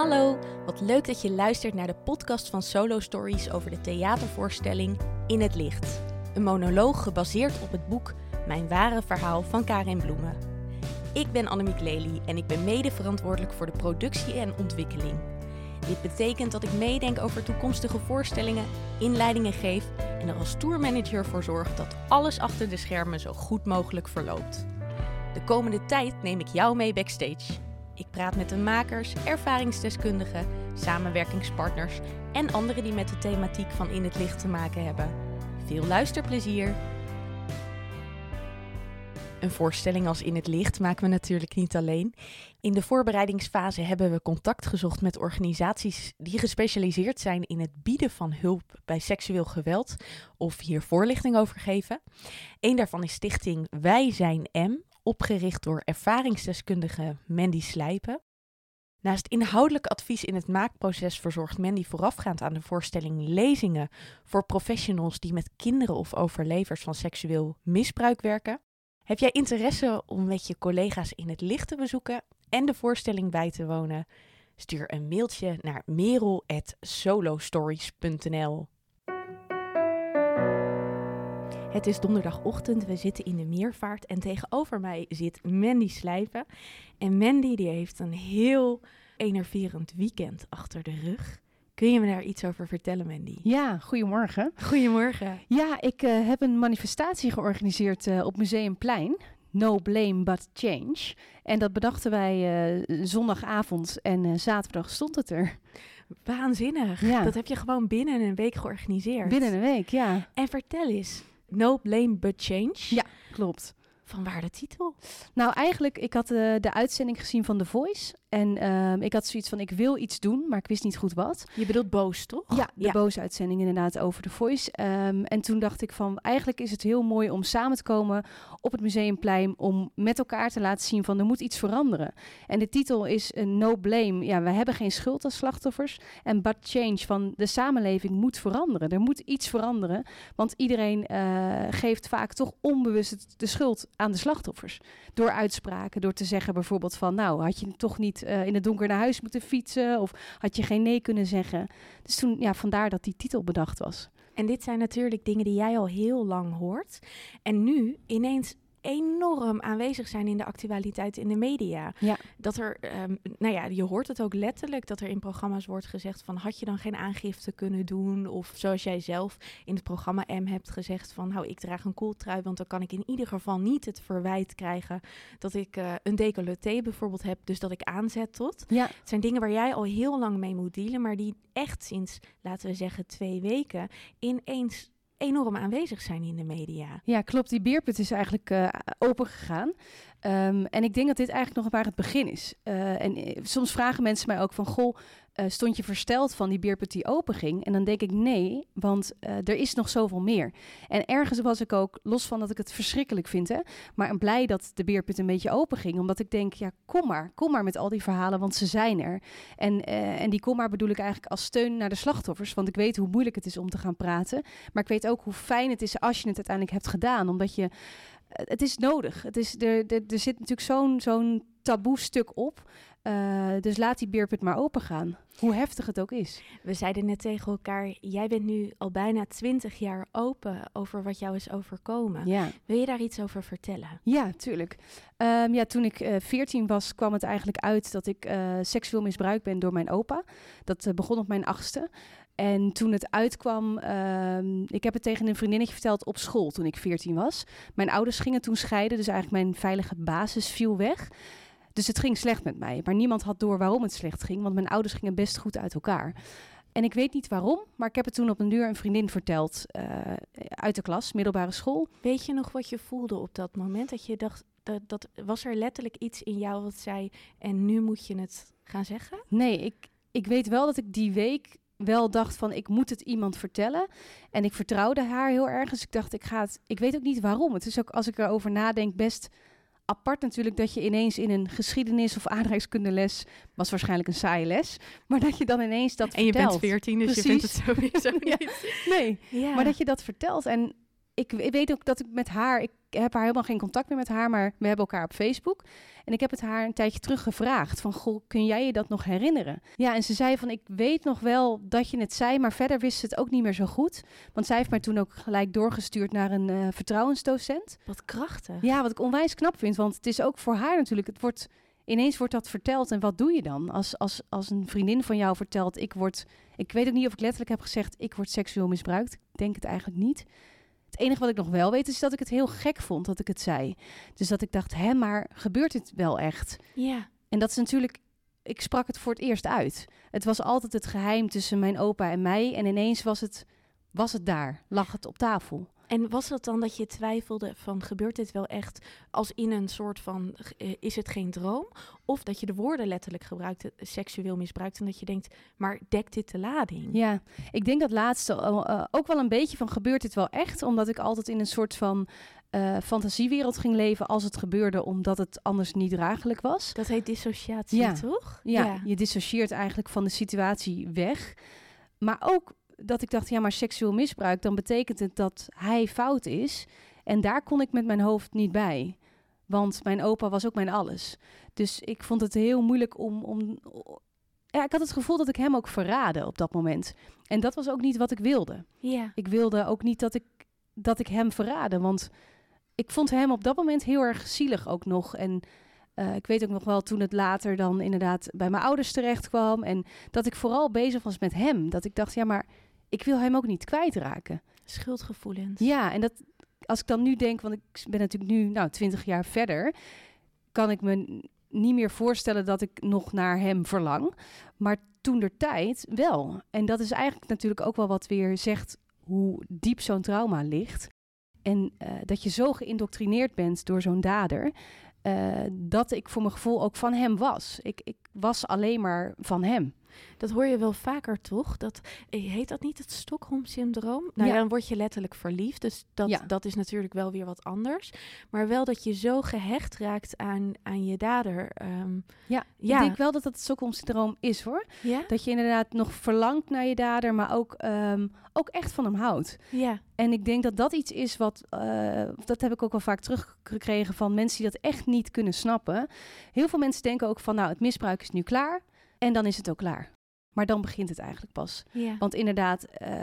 Hallo, wat leuk dat je luistert naar de podcast van Solo Stories over de theatervoorstelling In het Licht. Een monoloog gebaseerd op het boek Mijn ware verhaal van Karin Bloemen. Ik ben Annemiek Lely en ik ben mede verantwoordelijk voor de productie en ontwikkeling. Dit betekent dat ik meedenk over toekomstige voorstellingen, inleidingen geef en er als tourmanager voor zorg dat alles achter de schermen zo goed mogelijk verloopt. De komende tijd neem ik jou mee backstage. Ik praat met de makers, ervaringsdeskundigen, samenwerkingspartners en anderen die met de thematiek van In het Licht te maken hebben. Veel luisterplezier! Een voorstelling als In het Licht maken we natuurlijk niet alleen. In de voorbereidingsfase hebben we contact gezocht met organisaties die gespecialiseerd zijn in het bieden van hulp bij seksueel geweld of hier voorlichting over geven. Een daarvan is stichting Wij Zijn M, opgericht door ervaringsdeskundige Mandy Slijpen. Naast inhoudelijk advies in het maakproces verzorgt Mandy voorafgaand aan de voorstelling lezingen voor professionals die met kinderen of overlevers van seksueel misbruik werken. Heb jij interesse om met je collega's in het licht te bezoeken en de voorstelling bij te wonen? Stuur een mailtje naar merel.solostories.nl. Het is donderdagochtend, we zitten in de meervaart en tegenover mij zit Mandy Slijpen. En Mandy die heeft een heel enerverend weekend achter de rug. Kun je me daar iets over vertellen, Mandy? Ja, goedemorgen. Goedemorgen. Ja, ik uh, heb een manifestatie georganiseerd uh, op Museumplein. No Blame But Change. En dat bedachten wij uh, zondagavond en zaterdag stond het er. Waanzinnig. Ja. Dat heb je gewoon binnen een week georganiseerd. Binnen een week, ja. En vertel eens, No Blame But Change. Ja, klopt. Van waar de titel? Nou, eigenlijk, ik had uh, de uitzending gezien van The Voice. En um, ik had zoiets van, ik wil iets doen, maar ik wist niet goed wat. Je bedoelt Boos, toch? Ja, de ja. Boos-uitzending inderdaad over The Voice. Um, en toen dacht ik van, eigenlijk is het heel mooi om samen te komen op het Museumplein... om met elkaar te laten zien van, er moet iets veranderen. En de titel is uh, No Blame. Ja, we hebben geen schuld als slachtoffers. En But Change, van de samenleving moet veranderen. Er moet iets veranderen, want iedereen uh, geeft vaak toch onbewust de schuld aan de slachtoffers. Door uitspraken, door te zeggen bijvoorbeeld van... nou, had je toch niet uh, in het donker naar huis moeten fietsen... of had je geen nee kunnen zeggen. Dus toen, ja, vandaar dat die titel bedacht was. En dit zijn natuurlijk dingen die jij al heel lang hoort. En nu ineens enorm aanwezig zijn in de actualiteit in de media. Ja. Dat er, um, nou ja, je hoort het ook letterlijk dat er in programma's wordt gezegd van had je dan geen aangifte kunnen doen? Of zoals jij zelf in het programma M hebt gezegd van nou ik draag een koeltrui, want dan kan ik in ieder geval niet het verwijt krijgen dat ik uh, een decolleté bijvoorbeeld heb, dus dat ik aanzet tot. Ja. Het zijn dingen waar jij al heel lang mee moet dealen, maar die echt sinds, laten we zeggen, twee weken ineens enorm aanwezig zijn in de media. Ja, klopt. Die beerput is eigenlijk uh, open gegaan. Um, en ik denk dat dit eigenlijk nog maar het begin is. Uh, en uh, soms vragen mensen mij ook van, goh, uh, stond je versteld van die beerput die open ging? En dan denk ik nee, want er is nog zoveel meer. En ergens was ik ook, los van dat ik het verschrikkelijk vind, hè, maar blij dat de beerput een beetje open ging. Omdat ik denk, ja, kom maar, kom maar met al die verhalen, want ze zijn er. En, en die kom maar bedoel ik eigenlijk als steun naar de slachtoffers, want ik weet hoe moeilijk het is om te gaan praten. Maar ik weet ook hoe fijn het is als je het uiteindelijk hebt gedaan, omdat je het is nodig. Het is, er, er, er zit natuurlijk zo'n zo'n taboe stuk op. Uh, dus laat die beerput maar open gaan. Hoe heftig het ook is. We zeiden net tegen elkaar, jij bent nu al bijna twintig jaar open over wat jou is overkomen. Ja. Wil je daar iets over vertellen? Ja, tuurlijk. Um, ja, toen ik uh, 14 was, kwam het eigenlijk uit dat ik uh, seksueel misbruikt ben door mijn opa. Dat uh, begon op mijn achtste. En toen het uitkwam, uh, ik heb het tegen een vriendinnetje verteld op school toen ik 14 was. Mijn ouders gingen toen scheiden, dus eigenlijk mijn veilige basis viel weg. Dus het ging slecht met mij. Maar niemand had door waarom het slecht ging, want mijn ouders gingen best goed uit elkaar. En ik weet niet waarom, maar ik heb het toen op een duur een vriendin verteld uh, uit de klas, middelbare school. Weet je nog wat je voelde op dat moment? Dat je dacht, dat, dat was er letterlijk iets in jou wat zei, en nu moet je het gaan zeggen? Nee, ik, ik weet wel dat ik die week wel dacht van ik moet het iemand vertellen. En ik vertrouwde haar heel erg. Dus ik dacht, ik ga het. Ik weet ook niet waarom. Het is ook als ik erover nadenk, best apart natuurlijk dat je ineens in een geschiedenis of aardrijkskundeles was waarschijnlijk een saaie les, maar dat je dan ineens dat en je vertelt. bent 14, dus Precies. je vindt het sowieso niet. ja, nee, Ja. maar dat je dat vertelt en ik, ik weet ook dat ik met haar, ik heb haar helemaal geen contact meer met haar, maar we hebben elkaar op Facebook. En ik heb het haar een tijdje terug gevraagd van, goh, kun jij je dat nog herinneren? Ja, en ze zei van, ik weet nog wel dat je het zei, maar verder wist ze het ook niet meer zo goed. Want zij heeft mij toen ook gelijk doorgestuurd naar een uh, vertrouwensdocent. Wat krachtig. Ja, wat ik onwijs knap vind, want het is ook voor haar natuurlijk, het wordt ineens wordt dat verteld. En wat doe je dan? Als, als, als een vriendin van jou vertelt, ik word... Ik weet ook niet of ik letterlijk heb gezegd, ik word seksueel misbruikt. Ik denk het eigenlijk niet. Het enige wat ik nog wel weet, is dat ik het heel gek vond dat ik het zei. Dus dat ik dacht, hè, maar gebeurt dit wel echt? Ja. En dat is natuurlijk... Ik sprak het voor het eerst uit. Het was altijd het geheim tussen mijn opa en mij. En ineens was het, was het daar, lag het op tafel. En was het dan dat je twijfelde van gebeurt dit wel echt als in een soort van eh, is het geen droom? Of dat je de woorden letterlijk gebruikt, eh, seksueel misbruikt en dat je denkt, maar dekt dit de lading? Ja, ik denk dat laatste uh, ook wel een beetje van gebeurt dit wel echt? Omdat ik altijd in een soort van uh, fantasiewereld ging leven als het gebeurde, omdat het anders niet draaglijk was. Dat heet dissociatie, ja. toch? Ja, ja, je dissocieert eigenlijk van de situatie weg. Maar ook dat ik dacht, ja, maar seksueel misbruik, dan betekent het dat hij fout is. En daar kon ik met mijn hoofd niet bij. Want mijn opa was ook mijn alles. Dus ik vond het heel moeilijk om. om ja, ik had het gevoel dat ik hem ook verraadde op dat moment. En dat was ook niet wat ik wilde. Ja. Ik wilde ook niet dat ik, dat ik hem verraadde. Want ik vond hem op dat moment heel erg zielig ook nog. En uh, ik weet ook nog wel toen het later dan inderdaad bij mijn ouders terecht kwam. En dat ik vooral bezig was met hem. Dat ik dacht, ja, maar ik wil hem ook niet kwijtraken. Schuldgevoelens. Ja, en dat als ik dan nu denk, want ik ben natuurlijk nu nou, 20 jaar verder, kan ik me niet meer voorstellen dat ik nog naar hem verlang. Maar toen der tijd wel. En dat is eigenlijk natuurlijk ook wel wat weer zegt hoe diep zo'n trauma ligt. En uh, dat je zo geïndoctrineerd bent door zo'n dader. Uh, dat ik voor mijn gevoel ook van hem was. Ik, ik was alleen maar van hem. Dat hoor je wel vaker, toch? Dat, eh, heet dat niet het Stockholm-syndroom? Nou ja. dan word je letterlijk verliefd. Dus dat, ja. dat is natuurlijk wel weer wat anders. Maar wel dat je zo gehecht raakt aan, aan je dader. Um, ja, ja, ik denk wel dat dat het Stockholm-syndroom is, hoor. Dat je inderdaad nog verlangt naar je dader, maar ook, um, ook echt van hem houdt. Ja. En ik denk dat dat iets is wat... Uh, dat heb ik ook wel vaak teruggekregen van mensen die dat echt niet kunnen snappen. Heel veel mensen denken ook van, nou, het misbruik is nu klaar. En dan is het ook klaar. Maar dan begint het eigenlijk pas. Ja. Want inderdaad, uh,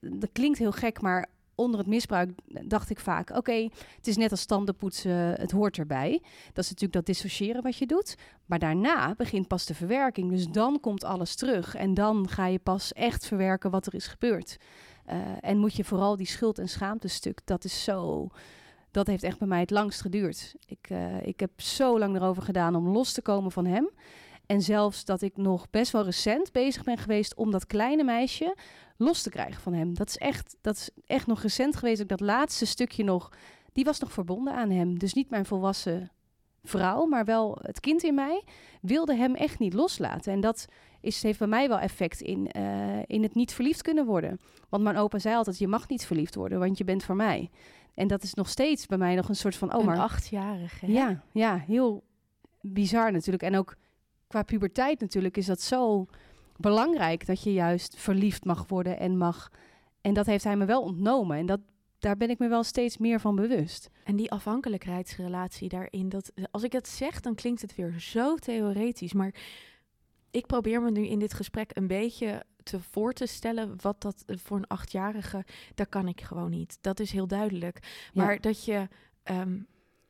dat klinkt heel gek, maar onder het misbruik dacht ik vaak: oké, okay, het is net als tandenpoetsen, het hoort erbij. Dat is natuurlijk dat dissociëren wat je doet. Maar daarna begint pas de verwerking. Dus dan komt alles terug. En dan ga je pas echt verwerken wat er is gebeurd. Uh, en moet je vooral die schuld- en schaamtestuk, dat is zo. Dat heeft echt bij mij het langst geduurd. Ik, uh, ik heb zo lang erover gedaan om los te komen van hem. En zelfs dat ik nog best wel recent bezig ben geweest om dat kleine meisje los te krijgen van hem. Dat is echt, dat is echt nog recent geweest. Ik dat laatste stukje nog, die was nog verbonden aan hem. Dus niet mijn volwassen vrouw, maar wel het kind in mij, wilde hem echt niet loslaten. En dat is, heeft bij mij wel effect in, uh, in het niet verliefd kunnen worden. Want mijn opa zei altijd, je mag niet verliefd worden, want je bent voor mij. En dat is nog steeds bij mij nog een soort van... Oh, een maar, achtjarige. Ja, ja, heel bizar natuurlijk. En ook qua puberteit natuurlijk is dat zo belangrijk dat je juist verliefd mag worden en mag. En dat heeft hij me wel ontnomen. En dat, daar ben ik me wel steeds meer van bewust. En die afhankelijkheidsrelatie daarin, dat, als ik het zeg, dan klinkt het weer zo theoretisch. Maar ik probeer me nu in dit gesprek een beetje te voor te stellen wat dat voor een achtjarige, dat kan ik gewoon niet. Dat is heel duidelijk. Maar ja. dat je, um,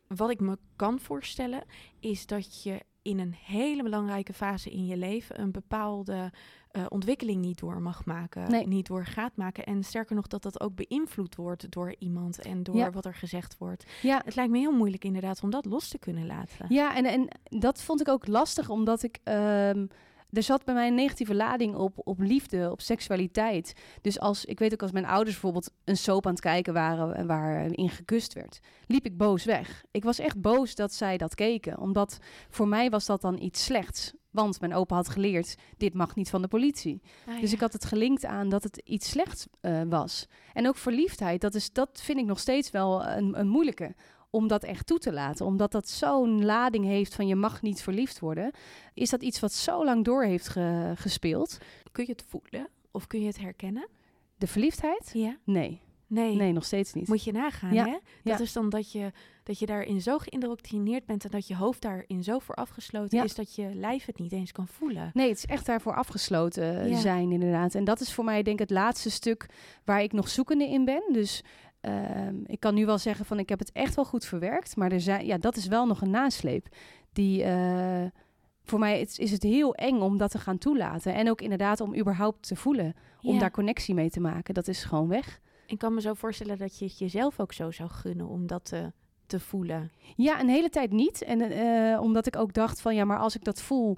wat ik me kan voorstellen, is dat je in een hele belangrijke fase in je leven een bepaalde uh, ontwikkeling niet door mag maken, nee. niet door gaat maken. En sterker nog, dat dat ook beïnvloed wordt door iemand en door ja. wat er gezegd wordt. Ja. Het lijkt me heel moeilijk inderdaad om dat los te kunnen laten. Ja, en, en dat vond ik ook lastig, omdat ik. Um, er zat bij mij een negatieve lading op, op liefde, op seksualiteit. Dus als, ik weet ook als mijn ouders bijvoorbeeld een soap aan het kijken waren waarin gekust werd, liep ik boos weg. Ik was echt boos dat zij dat keken, omdat voor mij was dat dan iets slechts. Want mijn opa had geleerd, dit mag niet van de politie. Ah, ja. Dus ik had het gelinkt aan dat het iets slechts uh, was. En ook verliefdheid, dat, is, dat vind ik nog steeds wel een, een moeilijke om dat echt toe te laten. Omdat dat zo'n lading heeft van je mag niet verliefd worden. Is dat iets wat zo lang door heeft ge gespeeld. Kun je het voelen of kun je het herkennen? De verliefdheid? Ja. Nee. Nee. Nee, nog steeds niet. Moet je nagaan, Ja, hè? Dat ja. is dan dat je, dat je daarin zo geïndoctrineerd bent en dat je hoofd daarin zo voor afgesloten Ja. is dat je lijf het niet eens kan voelen. Nee, het is echt daarvoor afgesloten eh, zijn, inderdaad. En dat is voor mij, denk ik, het laatste stuk waar ik nog zoekende in ben. Dus ehm, ik kan nu wel zeggen van ik heb het echt wel goed verwerkt. Maar er zijn, ja, dat is wel nog een nasleep. Die eh, voor mij is, is het heel eng om dat te gaan toelaten. En ook inderdaad om überhaupt te voelen. Om Ja. daar connectie mee te maken. Dat is gewoon weg. Ik kan me zo voorstellen dat je het jezelf ook zo zou gunnen om dat te, te voelen. Ja, een hele tijd niet. En eh, omdat ik ook dacht van ja, maar als ik dat voel.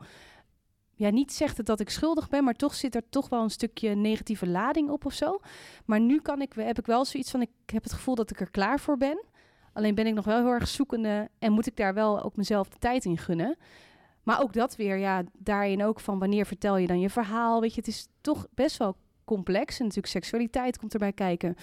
Ja, niet zegt het dat ik schuldig ben, maar toch zit er toch wel een stukje negatieve lading op of zo. Maar nu kan ik, heb ik wel zoiets van, ik heb het gevoel dat ik er klaar voor ben. Alleen ben ik nog wel heel erg zoekende en moet ik daar wel ook mezelf de tijd in gunnen. Maar ook dat weer, ja, daarin ook van wanneer vertel je dan je verhaal. Weet je, het is toch best wel complex. En natuurlijk seksualiteit komt erbij kijken.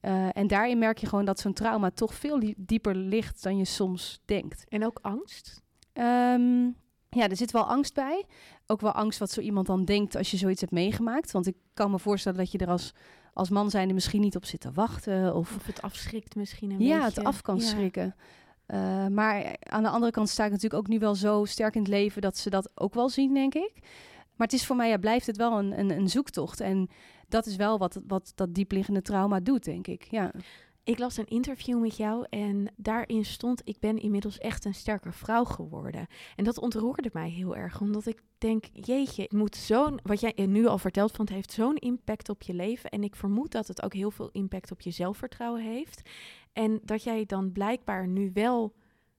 Eh, en daarin merk je gewoon dat zo'n trauma toch veel die- dieper ligt dan je soms denkt. En ook angst. Ehm, ja, er zit wel angst bij. Ook wel angst wat zo iemand dan denkt als je zoiets hebt meegemaakt. Want ik kan me voorstellen dat je er als, als man zijnde misschien niet op zit te wachten. Of Of het afschrikt misschien een ja, beetje. het af kan Ja. schrikken. Eh, maar aan de andere kant sta ik natuurlijk ook nu wel zo sterk in het leven dat ze dat ook wel zien, denk ik. Maar het is voor mij, ja, blijft het wel een, een, een zoektocht. En dat is wel wat, wat dat diepliggende trauma doet, denk ik. Ja. Ik las een interview met jou en daarin stond: Ik ben inmiddels echt een sterke vrouw geworden. En dat ontroerde mij heel erg, omdat ik denk: Jeetje, het moet zo'n. Wat jij nu al vertelt, van het heeft zo'n impact op je leven. En ik vermoed dat het ook heel veel impact op je zelfvertrouwen heeft. En dat jij dan blijkbaar nu wel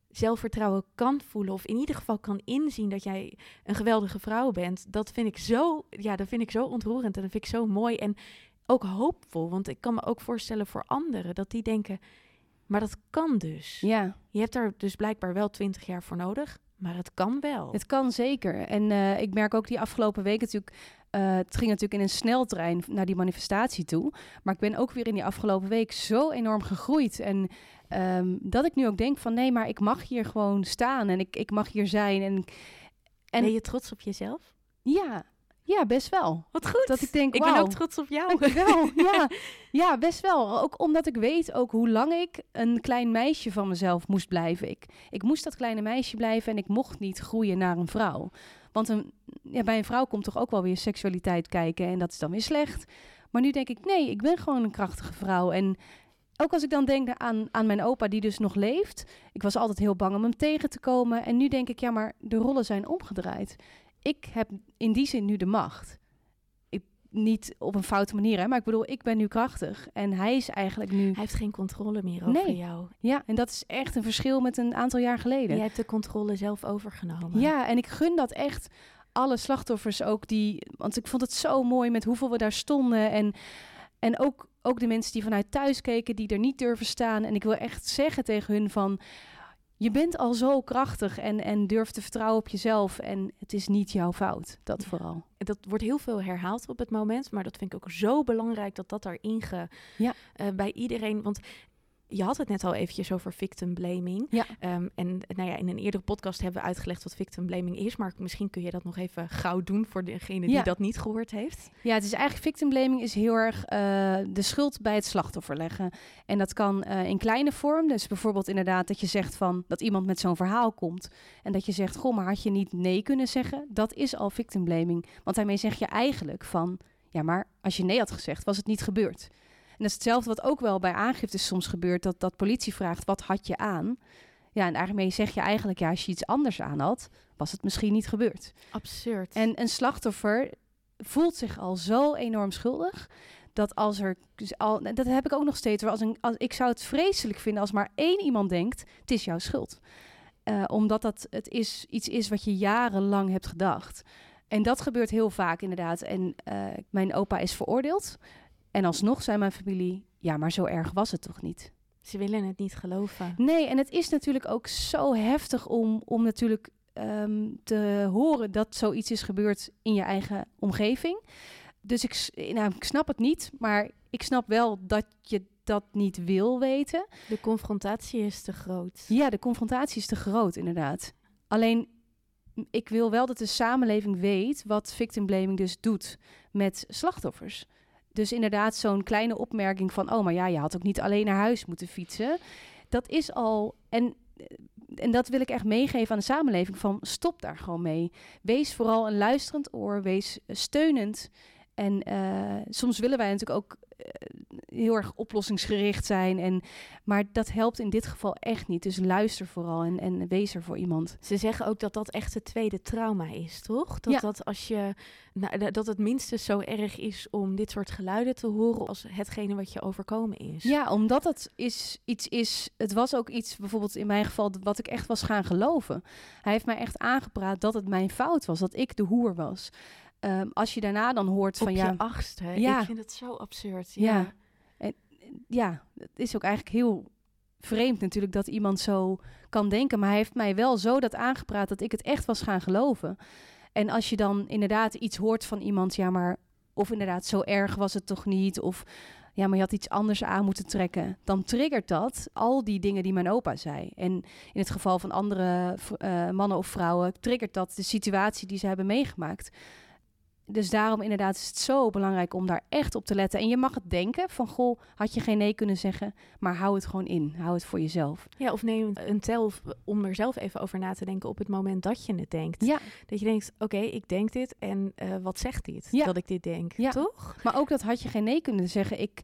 zelfvertrouwen kan voelen, of in ieder geval kan inzien dat jij een geweldige vrouw bent. Dat vind ik zo, ja, dat vind ik zo ontroerend en dat vind ik zo mooi. En ook hoopvol. Want ik kan me ook voorstellen voor anderen dat die denken, maar dat kan dus. ja, Je hebt daar dus blijkbaar wel twintig jaar voor nodig, maar het kan wel. het kan zeker. En eh, ik merk ook die afgelopen weken natuurlijk... eh, het ging natuurlijk in een sneltrein naar die manifestatie toe. Maar ik ben ook weer in die afgelopen week zo enorm gegroeid. En ehm, dat ik nu ook denk van... nee, maar ik mag hier gewoon staan en ik, ik mag hier zijn. En, en ben je trots op jezelf? ja, ja, best wel. Wat goed. Dat ik denk, ik ben ook trots op jou. Dankjewel. ja, ja, best wel. Ook omdat ik weet ook hoe lang ik een klein meisje van mezelf moest blijven. Ik, ik moest dat kleine meisje blijven en ik mocht niet groeien naar een vrouw. Want een, ja, bij een vrouw komt toch ook wel weer seksualiteit kijken en dat is dan weer slecht. Maar nu denk ik, nee, ik ben gewoon een krachtige vrouw. En ook als ik dan denk aan, aan mijn opa die dus nog leeft. Ik was altijd heel bang om hem tegen te komen. En nu denk ik, ja, maar de rollen zijn omgedraaid. Ik heb in die zin nu de macht. Ik, niet op een foute manier, hè, maar ik bedoel, ik ben nu krachtig. En hij is eigenlijk nu... Hij heeft geen controle meer over Nee. jou. Ja, en dat is echt een verschil met een aantal jaar geleden. Jij hebt de controle zelf overgenomen. Ja, en ik gun dat echt alle slachtoffers ook die. Want ik vond het zo mooi met hoeveel we daar stonden. En, en ook, ook de mensen die vanuit thuis keken, die er niet durven staan. En ik wil echt zeggen tegen hun van. Je bent al zo krachtig en, en durf te vertrouwen op jezelf. En het is niet jouw fout. Dat Ja. vooral. Dat wordt heel veel herhaald op het moment, maar dat vind ik ook zo belangrijk dat dat daarin ge, Ja. eh, bij iedereen. Want je had het net al eventjes over victim blaming. Ja. Ehm, en nou ja, in een eerdere podcast hebben we uitgelegd wat victim blaming is. Maar misschien kun je dat nog even gauw doen voor degene die Ja. dat niet gehoord heeft. Ja, het is eigenlijk victim blaming is heel erg eh, de schuld bij het slachtoffer leggen. En dat kan eh, in kleine vorm. Dus bijvoorbeeld inderdaad dat je zegt van dat iemand met zo'n verhaal komt. En dat je zegt, goh, maar had je niet nee kunnen zeggen? Dat is al victim blaming. Want daarmee zeg je eigenlijk van, ja, maar als je nee had gezegd, was het niet gebeurd. En dat is hetzelfde wat ook wel bij aangiftes soms gebeurt. Dat, dat politie vraagt, wat had je aan? Ja, en daarmee zeg je eigenlijk, ja, als je iets anders aan had, was het misschien niet gebeurd. Absurd. En een slachtoffer voelt zich al zo enorm schuldig. Dat als er. dus Al, dat heb ik ook nog steeds. Als een, als, ik zou het vreselijk vinden als maar één iemand denkt: het is jouw schuld. Eh, omdat dat het is, iets is wat je jarenlang hebt gedacht. En dat gebeurt heel vaak inderdaad. En eh, mijn opa is veroordeeld. En alsnog zei mijn familie: ja, maar zo erg was het toch niet? Ze willen het niet geloven. Nee, en het is natuurlijk ook zo heftig om, om natuurlijk ehm, te horen dat zoiets is gebeurd in je eigen omgeving. Dus ik, s- nou, ik snap het niet, maar ik snap wel dat je dat niet wil weten. De confrontatie is te groot. Ja, de confrontatie is te groot, inderdaad. Alleen, ik wil wel dat de samenleving weet wat victim blaming dus doet met slachtoffers. Dus inderdaad zo'n kleine opmerking van... oh, maar ja, je had ook niet alleen naar huis moeten fietsen. Dat is al... En, en dat wil ik echt meegeven aan de samenleving van stop daar gewoon mee. Wees vooral een luisterend oor, wees steunend... En uh, soms willen wij natuurlijk ook uh, heel erg oplossingsgericht zijn. En, maar dat helpt in dit geval echt niet. Dus luister vooral en, en wees er voor iemand. Ze zeggen ook dat dat echt het tweede trauma is, toch? Dat, Ja. dat, als je, nou, dat het minstens zo erg is om dit soort geluiden te horen als hetgene wat je overkomen is. Ja, omdat het is, iets is. Het was ook iets, bijvoorbeeld in mijn geval, wat ik echt was gaan geloven. Hij heeft mij echt aangepraat dat het mijn fout was, dat ik de hoer was. Ehm, als je daarna dan hoort Op van je ja, achtste. Ja. Ik vind het zo absurd. Ja. Ja. Ja, het is ook eigenlijk heel vreemd natuurlijk dat iemand zo kan denken. Maar hij heeft mij wel zo dat aangepraat dat ik het echt was gaan geloven. En als je dan inderdaad iets hoort van iemand, ja, maar of inderdaad zo erg was het toch niet, of ja, maar je had iets anders aan moeten trekken, dan triggert dat al die dingen die mijn opa zei. En in het geval van andere eh, mannen of vrouwen triggert dat de situatie die ze hebben meegemaakt. Dus daarom inderdaad is het zo belangrijk om daar echt op te letten. En je mag het denken van, goh, had je geen nee kunnen zeggen, maar hou het gewoon in. Hou het voor jezelf. ja, of neem een tel om er zelf even over na te denken op het moment dat je het denkt. Ja, Dat je denkt, oké, ik denk dit en eh, wat zegt dit? Ja. Dat ik dit denk, Ja. toch? maar ook dat had je geen nee kunnen zeggen. Ik,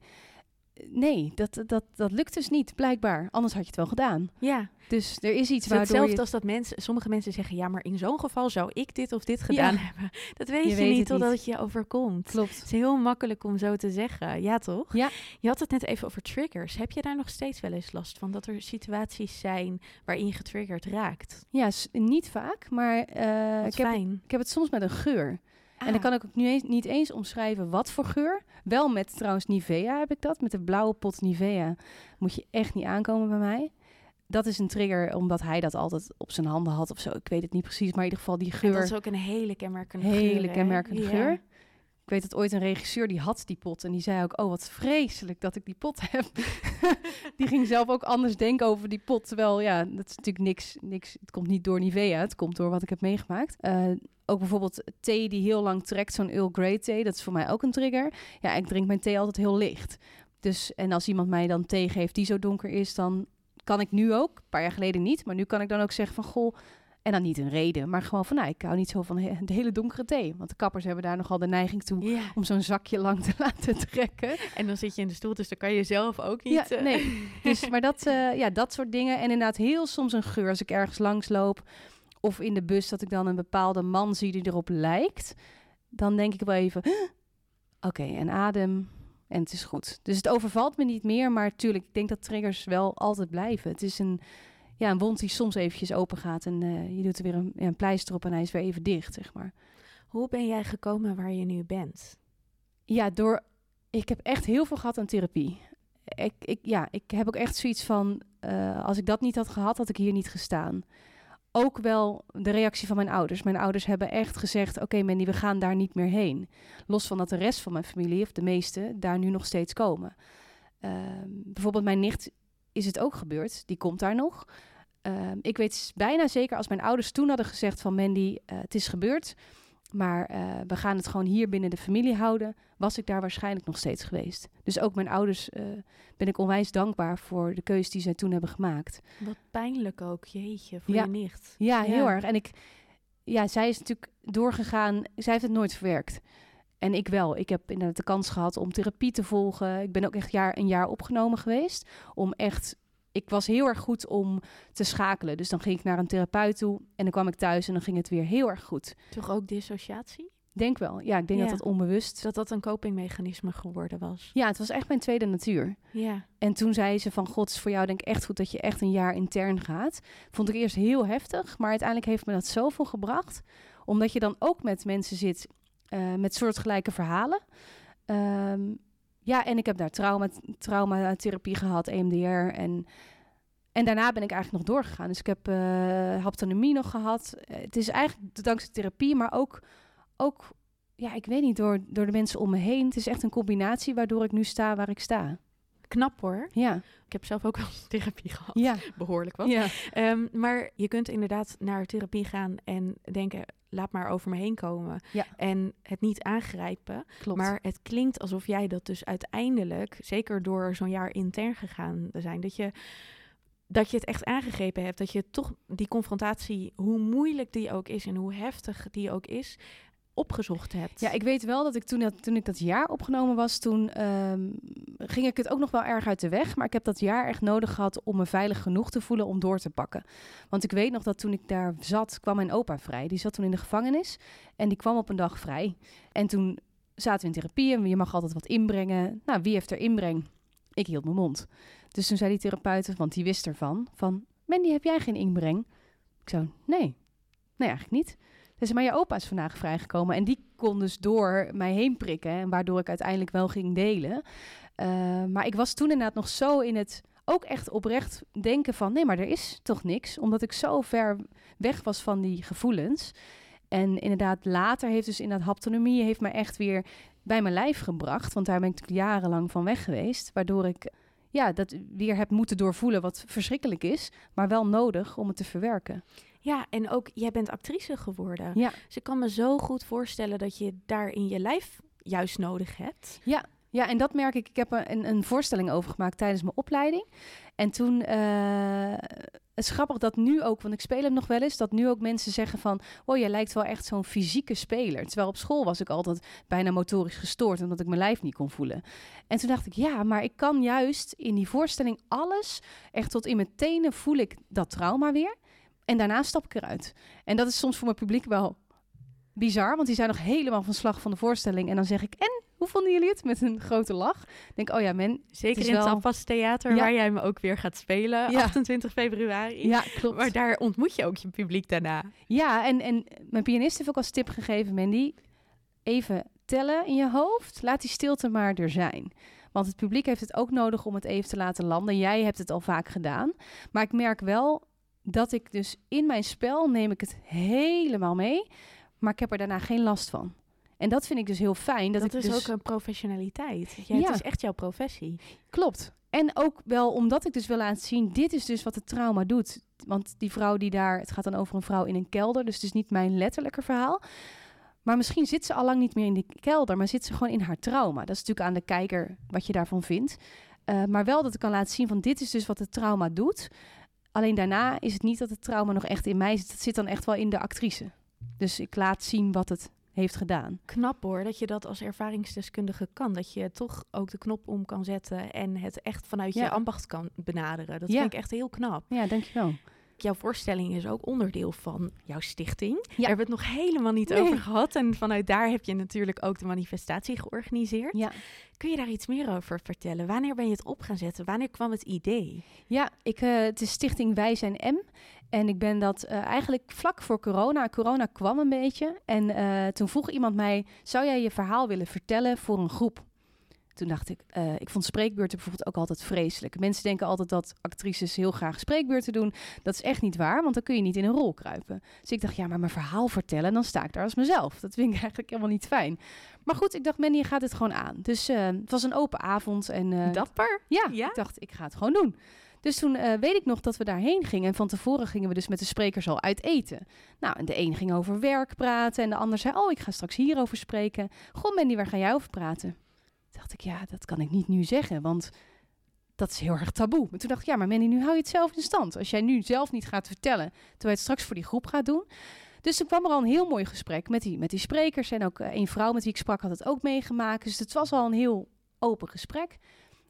nee, dat, dat, dat lukt dus niet, blijkbaar. Anders had je het wel gedaan. Ja, Dus er is iets waardoor hetzelfde je... als dat mensen, sommige mensen zeggen, ja, maar in zo'n geval zou ik dit of dit gedaan Ja. hebben. Dat weet Je je, weet niet totdat het je overkomt. Klopt. Het is heel makkelijk om zo te zeggen, ja toch? Ja. Je had het net even over triggers. Heb je daar nog steeds wel eens last van? Dat er situaties zijn waarin je getriggerd raakt? Ja, niet vaak, maar Wat ik, heb, fijn. ik heb het soms met een geur. En dan Ah, kan ik ook nu eens, niet eens omschrijven wat voor geur. Wel met trouwens Nivea heb ik dat. Met de blauwe pot Nivea moet je echt niet aankomen bij mij. Dat is een trigger omdat hij dat altijd op zijn handen had of zo. Ik weet het niet precies, maar in ieder geval die en geur. dat is ook een hele kenmerkende hele geur, hè? kenmerkende Ja. geur. Ik weet dat ooit een regisseur die had die pot en die zei ook: "Oh, wat vreselijk dat ik die pot heb." die ging zelf ook anders denken over die pot, terwijl ja, dat is natuurlijk niks, niks. Het komt niet door Nivea, het komt door wat ik heb meegemaakt. Eh, ook bijvoorbeeld thee die heel lang trekt, zo'n Earl Grey thee, dat is voor mij ook een trigger. Ja, ik drink mijn thee altijd heel licht. Dus en als iemand mij dan thee geeft die zo donker is, dan kan ik nu ook, een paar jaar geleden niet, maar nu kan ik dan ook zeggen van goh. En dan niet een reden, maar gewoon van, nou, ik hou niet zo van he- de hele donkere thee. Want de kappers hebben daar nogal de neiging toe om zo'n zakje lang te laten trekken. en dan zit je in de stoel, dus dan kan je zelf ook niet... Ja, eh, nee. Dus, maar dat, eh, ja, dat soort dingen. En inderdaad heel soms een geur als ik ergens langs loop. Of in de bus dat ik dan een bepaalde man zie die erop lijkt. Dan denk ik wel even, "Huh? oké, en adem. En het is goed. Dus het overvalt me niet meer. Maar tuurlijk, ik denk dat triggers wel altijd blijven. Het is een, ja, een wond die soms eventjes open gaat. En eh, je doet er weer een, een pleister op en hij is weer even dicht, zeg maar. Hoe ben jij gekomen waar je nu bent? Ja, door. Ik heb echt heel veel gehad aan therapie. Ik, ik, ja, ik heb ook echt zoiets van. eh, als ik dat niet had gehad, had ik hier niet gestaan. Ook wel de reactie van mijn ouders. Mijn ouders hebben echt gezegd: Oké, Mandy, we gaan daar niet meer heen. Los van dat de rest van mijn familie, of de meeste, daar nu nog steeds komen. Ehm, bijvoorbeeld, mijn nicht is het ook gebeurd. Die komt daar nog. Ehm, ik weet bijna zeker als mijn ouders toen hadden gezegd: van Mandy, eh, het is gebeurd. Maar eh, we gaan het gewoon hier binnen de familie houden. Was ik daar waarschijnlijk nog steeds geweest. Dus ook mijn ouders eh, ben ik onwijs dankbaar voor de keuze die zij toen hebben gemaakt. Wat pijnlijk ook, jeetje, voor Ja. je nicht. Ja, heel Ja. erg. En ik, ja, zij is natuurlijk doorgegaan. Zij heeft het nooit verwerkt. En ik wel. Ik heb inderdaad de kans gehad om therapie te volgen. Ik ben ook echt jaar, een jaar opgenomen geweest. Om echt. Ik was heel erg goed om te schakelen. Dus dan ging ik naar een therapeut toe. En dan kwam ik thuis en dan ging het weer heel erg goed. Toch ook dissociatie? Denk wel. Ja, ik denk Ja. dat dat onbewust. Dat dat een copingmechanisme geworden was. Ja, het was echt mijn tweede natuur. Ja. En toen zei ze van, god, is voor jou denk ik echt goed dat je echt een jaar intern gaat. Vond ik eerst heel heftig, maar uiteindelijk heeft me dat zoveel gebracht. Omdat je dan ook met mensen zit eh, met soortgelijke verhalen. Ehm, ja, en ik heb daar trauma, traumatherapie gehad, EMDR. En, en daarna ben ik eigenlijk nog doorgegaan. Dus ik heb eh haptonomie nog gehad. Eh, het is eigenlijk dankzij therapie, maar ook, ook ja, ik weet niet, door, door de mensen om me heen. Het is echt een combinatie waardoor ik nu sta waar ik sta. Knap hoor. Ja, Ik heb zelf ook wel therapie gehad. ja, Behoorlijk wat. ja. Ehm, maar je kunt inderdaad naar therapie gaan en denken, laat maar over me heen komen. Ja. En het niet aangrijpen. klopt. Maar het klinkt alsof jij dat dus uiteindelijk, zeker door zo'n jaar intern gegaan te zijn, dat je, dat je het echt aangegrepen hebt. Dat je toch die confrontatie, hoe moeilijk die ook is en hoe heftig die ook is, opgezocht hebt. Ja, ik weet wel dat ik toen, dat, toen ik dat jaar opgenomen was, toen ehm, ging ik het ook nog wel erg uit de weg. Maar ik heb dat jaar echt nodig gehad om me veilig genoeg te voelen om door te pakken. Want ik weet nog dat toen ik daar zat, kwam mijn opa vrij. Die zat toen in de gevangenis en die kwam op een dag vrij. En toen zaten we in therapie en je mag altijd wat inbrengen. Nou, wie heeft er inbreng? Ik hield mijn mond. Dus toen zei die therapeut, want die wist ervan, van... Mandy, heb jij geen inbreng? Ik zo, nee. Nee, eigenlijk niet. Dus maar je opa is vandaag vrijgekomen. En die kon dus door mij heen prikken. En waardoor ik uiteindelijk wel ging delen. Uh, maar ik was toen inderdaad nog zo in het ook echt oprecht denken van... nee, maar er is toch niks. Omdat ik zo ver weg was van die gevoelens. En inderdaad later heeft dus inderdaad haptonomie... heeft mij echt weer bij mijn lijf gebracht. Want daar ben ik jarenlang van weg geweest. Waardoor ik ja, dat weer heb moeten doorvoelen wat verschrikkelijk is. Maar wel nodig om het te verwerken. Ja, en ook jij bent actrice geworden. Ja. Dus ik kan me zo goed voorstellen dat je daar in je lijf juist nodig hebt. Ja, ja, en dat merk ik. Ik heb een, een voorstelling over gemaakt tijdens mijn opleiding. En toen, uh, het is grappig dat nu ook, want ik speel hem nog wel eens, dat nu ook mensen zeggen van, oh, jij lijkt wel echt zo'n fysieke speler. Terwijl op school was ik altijd bijna motorisch gestoord, omdat ik mijn lijf niet kon voelen. En toen dacht ik, ja, maar ik kan juist in die voorstelling alles, echt tot in mijn tenen voel ik dat trauma weer. En daarna stap ik eruit. En dat is soms voor mijn publiek wel bizar, want die zijn nog helemaal van slag van de voorstelling. En dan zeg ik, en hoe vonden jullie het? Met een grote lach. Denk, oh ja, men. Zeker het in het Tapas Theater, ja. waar jij me ook weer gaat spelen, ja. 28 februari. Ja, klopt. Maar daar ontmoet je ook je publiek daarna. Ja, en, en mijn pianist heeft ook als tip gegeven, Mandy, even tellen in je hoofd. Laat die stilte maar er zijn. Want het publiek heeft het ook nodig om het even te laten landen. Jij hebt het al vaak gedaan. Maar ik merk wel dat ik dus in mijn spel neem ik het helemaal mee. Maar ik heb er daarna geen last van. En dat vind ik dus heel fijn. Dat, dat is dus... ook een professionaliteit. Ja, ja. Het is echt jouw professie. Klopt. En ook wel omdat ik dus wil laten zien, dit is dus wat het trauma doet. Want die vrouw die daar, het gaat dan over een vrouw in een kelder, dus het is niet mijn letterlijke verhaal. Maar misschien zit ze al lang niet meer in die kelder, maar zit ze gewoon in haar trauma. Dat is natuurlijk aan de kijker wat je daarvan vindt. Uh, maar wel dat ik kan laten zien van dit is dus wat het trauma doet. Alleen daarna is het niet dat het trauma nog echt in mij zit. Het zit dan echt wel in de actrice. Dus ik laat zien wat het heeft gedaan. Knap hoor, dat je dat als ervaringsdeskundige kan. Dat je toch ook de knop om kan zetten en het echt vanuit Ja. je ambacht kan benaderen. Dat Ja. vind ik echt heel knap. Ja, dankjewel. Jouw voorstelling is ook onderdeel van jouw stichting. Daar Ja. hebben we het nog helemaal niet Nee. over gehad. En vanuit daar heb je natuurlijk ook de manifestatie georganiseerd. Ja, Kun je daar iets meer over vertellen? Wanneer ben je het op gaan zetten? Wanneer kwam het idee? ja ik, eh, het is Stichting Wij Zijn M. En ik ben dat eh, eigenlijk vlak voor corona. Corona kwam een beetje. En eh, toen vroeg iemand mij, zou jij je verhaal willen vertellen voor een groep? Toen dacht ik, eh, ik vond spreekbeurten bijvoorbeeld ook altijd vreselijk. Mensen denken altijd dat actrices heel graag spreekbeurten doen. Dat is echt niet waar, want dan kun je niet in een rol kruipen. Dus ik dacht, ja, maar mijn verhaal vertellen, dan sta ik daar als mezelf. Dat vind ik eigenlijk helemaal niet fijn. Maar goed, ik dacht, Mandy, je gaat het gewoon aan. Dus eh, het was een open avond. En, eh, Dapper. ja, Ja? ik dacht, ik ga het gewoon doen. Dus toen weet ik nog dat we daarheen gingen. En van tevoren gingen we dus met de sprekers al uit eten. Nou, en de een ging over werk praten. En de ander zei, oh, ik ga straks hierover spreken. Goh, Mandy, waar ga jij over praten? Dacht ik, ja, dat kan ik niet nu zeggen. Want dat is heel erg taboe. Maar toen dacht ik, ja, maar Mandy, nu hou je het zelf in stand. Als jij nu zelf niet gaat vertellen, terwijl je het straks voor die groep gaat doen. Dus toen kwam er al een heel mooi gesprek met die, met die sprekers. En ook eh, een vrouw met wie ik sprak had het ook meegemaakt. Dus het was al een heel open gesprek.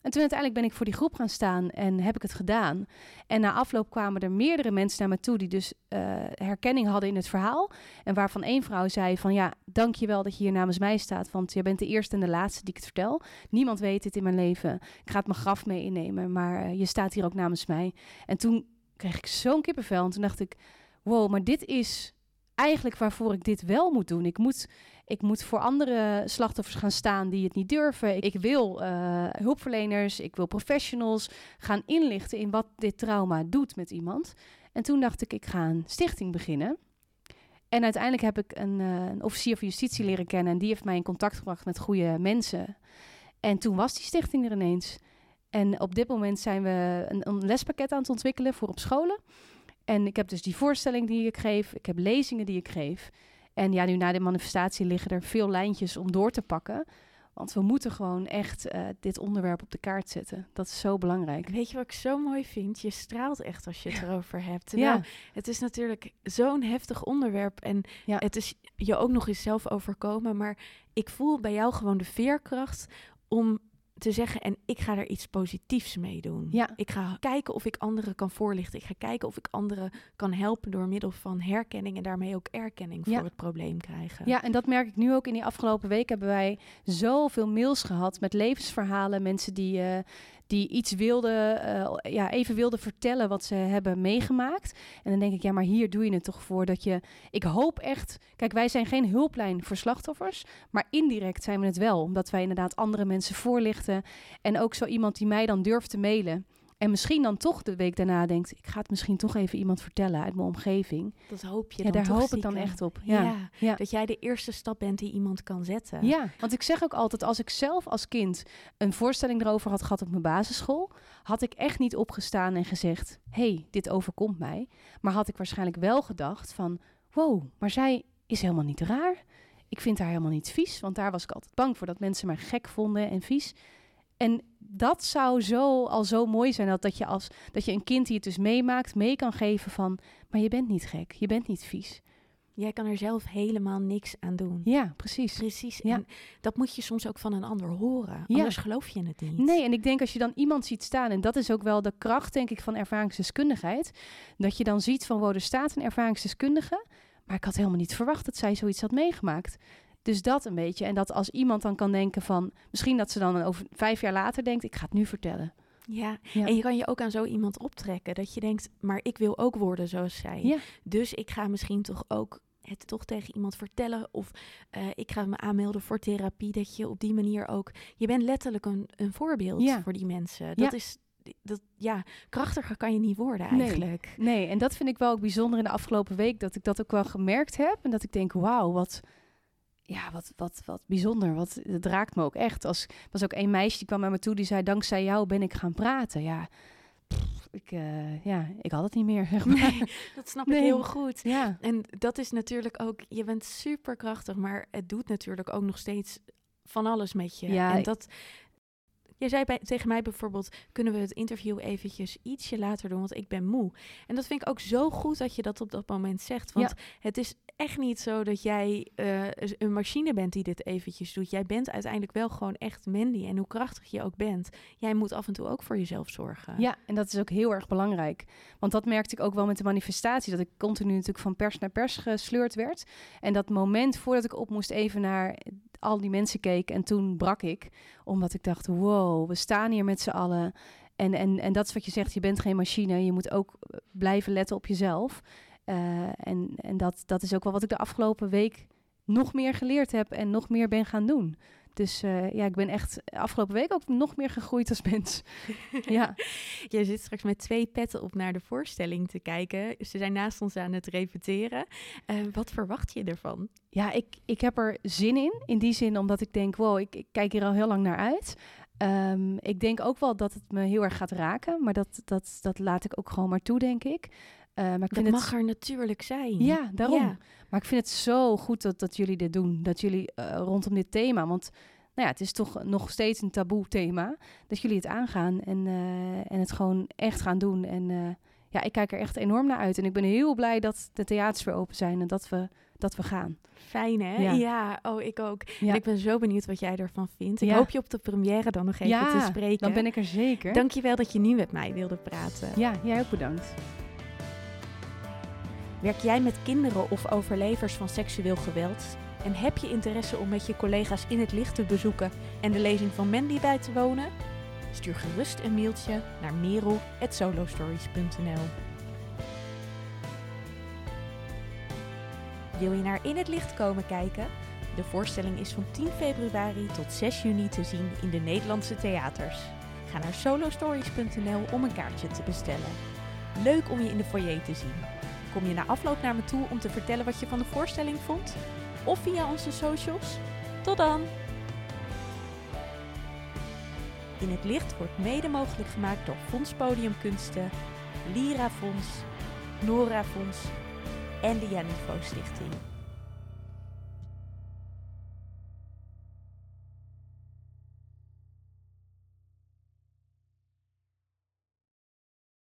En toen uiteindelijk ben ik voor die groep gaan staan en heb ik het gedaan. En na afloop kwamen er meerdere mensen naar me toe die dus eh, herkenning hadden in het verhaal. En waarvan één vrouw zei van ja, dank je wel dat je hier namens mij staat. Want jij bent de eerste en de laatste die ik het vertel. Niemand weet dit in mijn leven. Ik ga het mijn graf mee innemen, maar eh, je staat hier ook namens mij. En toen kreeg ik zo'n kippenvel en toen dacht ik, wow, maar dit is eigenlijk waarvoor ik dit wel moet doen. Ik moet, ik moet voor andere slachtoffers gaan staan die het niet durven. Ik, wil eh, hulpverleners, ik wil professionals gaan inlichten in wat dit trauma doet met iemand. En toen dacht ik, ik ga een stichting beginnen. En uiteindelijk heb ik een, eh, een officier van justitie leren kennen. En die heeft mij in contact gebracht met goede mensen. En toen was die stichting er ineens. En op dit moment zijn we een, een lespakket aan het ontwikkelen voor op scholen. En ik heb dus die voorstelling die ik geef. Ik heb lezingen die ik geef. En ja, nu na de manifestatie liggen er veel lijntjes om door te pakken. Want we moeten gewoon echt uh, dit onderwerp op de kaart zetten. Dat is zo belangrijk. Weet je wat ik zo mooi vind? Je straalt echt als je het erover hebt. Terwijl ja. het is natuurlijk zo'n heftig onderwerp. En ja. het is je ook nog eens zelf overkomen. Maar ik voel bij jou gewoon de veerkracht om te zeggen en ik ga er iets positiefs mee doen. Ja. Ik ga kijken of ik anderen kan voorlichten. Ik ga kijken of ik anderen kan helpen door middel van herkenning en daarmee ook erkenning voor het probleem krijgen. Ja, en dat merk ik nu ook in die afgelopen week hebben wij zoveel mails gehad met levensverhalen, mensen die uh, die iets wilden, uh, ja, even wilden vertellen wat ze hebben meegemaakt. En dan denk ik, ja, maar hier doe je het toch voor dat je. Ik hoop echt. Kijk, wij zijn geen hulplijn voor slachtoffers, maar indirect zijn we het wel, omdat wij inderdaad andere mensen voorlichten. En ook zo iemand die mij dan durft te mailen. En misschien dan toch de week daarna denkt, ik ga het misschien toch even iemand vertellen uit mijn omgeving. Dat hoop je ja, dan daar hoop ik dan echt op. Ja. ja. dat jij de eerste stap bent die iemand kan zetten. Ja, want ik zeg ook altijd, als ik zelf als kind een voorstelling erover had gehad op mijn basisschool, had ik echt niet opgestaan en gezegd, hey, dit overkomt mij. Maar had ik waarschijnlijk wel gedacht van, wow, maar zij is helemaal niet raar. Ik vind haar helemaal niet vies, want daar was ik altijd bang voor dat mensen mij gek vonden en vies. En dat zou zo al zo mooi zijn dat, dat, je als, dat je een kind die het dus meemaakt, mee kan geven van, maar je bent niet gek, je bent niet vies. Jij kan er zelf helemaal niks aan doen. Ja, precies. Precies. Ja. En dat moet je soms ook van een ander horen. Ja. Anders geloof je het niet. Nee, en ik denk als je dan iemand ziet staan, en dat is ook wel de kracht, denk ik, van ervaringsdeskundigheid. Dat je dan ziet van, wow, er staat een ervaringsdeskundige. Maar ik had helemaal niet verwacht dat zij zoiets had meegemaakt. Dus dat een beetje. En dat als iemand dan kan denken van... Misschien dat ze dan over vijf jaar later denkt... ik ga het nu vertellen. Ja. en je kan je ook aan zo iemand optrekken. Dat je denkt, maar ik wil ook worden zoals zij. Ja. Dus ik ga misschien toch ook het toch tegen iemand vertellen. Of uh, ik ga me aanmelden voor therapie. Dat je op die manier ook... Je bent letterlijk een, een voorbeeld ja. voor die mensen. Dat is dat, ja, krachtiger kan je niet worden eigenlijk. Nee, nee, en dat vind ik wel ook bijzonder in de afgelopen week. Dat ik dat ook wel gemerkt heb. En dat ik denk, wauw, wat, ja, wat, wat, wat bijzonder. Wat, het raakt me ook echt. Als was ook een meisje die kwam naar me toe die zei: Dankzij jou ben ik gaan praten. Ja, ik, uh, ja, ik had het niet meer. Zeg maar. nee, dat snap ik heel goed. Ja. En dat is natuurlijk ook, je bent superkrachtig, maar het doet natuurlijk ook nog steeds van alles met je. Ja, en dat, Jij zei bij, tegen mij bijvoorbeeld, kunnen we het interview eventjes ietsje later doen, want ik ben moe. En dat vind ik ook zo goed dat je dat op dat moment zegt. Want het is echt niet zo dat jij uh, een machine bent die dit eventjes doet. Jij bent uiteindelijk wel gewoon echt Mandy. En hoe krachtig je ook bent, jij moet af en toe ook voor jezelf zorgen. Ja, en dat is ook heel erg belangrijk. Want dat merkte ik ook wel met de manifestatie, dat ik continu natuurlijk van pers naar pers gesleurd werd. En dat moment voordat ik op moest even naar al die mensen keek en toen brak ik. Omdat ik dacht, wow, we staan hier met z'n allen. En, en, en dat is wat je zegt, je bent geen machine. Je moet ook blijven letten op jezelf. Uh, en en dat, dat is ook wel wat ik de afgelopen week nog meer geleerd heb en nog meer ben gaan doen. Dus uh, ja, ik ben echt afgelopen week ook nog meer gegroeid als mens. ja. Je zit straks met twee petten op naar de voorstelling te kijken. Ze zijn naast ons aan het repeteren. Uh, wat verwacht je ervan? Ja, ik, ik heb er zin in. In die zin omdat ik denk, wow, ik, ik kijk hier al heel lang naar uit. Um, ik denk ook wel dat het me heel erg gaat raken. Maar dat, dat, dat laat ik ook gewoon maar toe, denk ik. Uh, maar ik dat mag er natuurlijk zijn. Ja, daarom. Maar ik vind het zo goed dat, dat jullie dit doen. Dat jullie uh, rondom dit thema. Want nou ja, het is toch nog steeds een taboe thema. Dat jullie het aangaan en, uh, en het gewoon echt gaan doen. En ja, ik kijk er echt enorm naar uit. En ik ben heel blij dat de theaters weer open zijn en dat we, dat we gaan. Fijn hè? Ja, ja oh ik ook. Ja. En ik ben zo benieuwd wat jij ervan vindt. Ik hoop je op de première dan nog even te spreken. dan ben ik er zeker. Dankjewel dat je nu met mij wilde praten. Ja, jij ook bedankt. Werk jij met kinderen of overlevers van seksueel geweld? En heb je interesse om met je collega's in het licht te bezoeken en de lezing van Mandy bij te wonen? Stuur gerust een mailtje naar merel.solostories.nl Wil je naar In het Licht komen kijken? De voorstelling is van 10 februari tot 6 juni te zien in de Nederlandse theaters. Ga naar solostories.nl om een kaartje te bestellen. Leuk om je in de foyer te zien. Kom je na afloop naar me toe om te vertellen wat je van de voorstelling vond? Of via onze socials? Tot dan! In het Licht wordt mede mogelijk gemaakt door Fonds Podiumkunsten, Lira Fonds, Nora Fonds en de Janivo Stichting.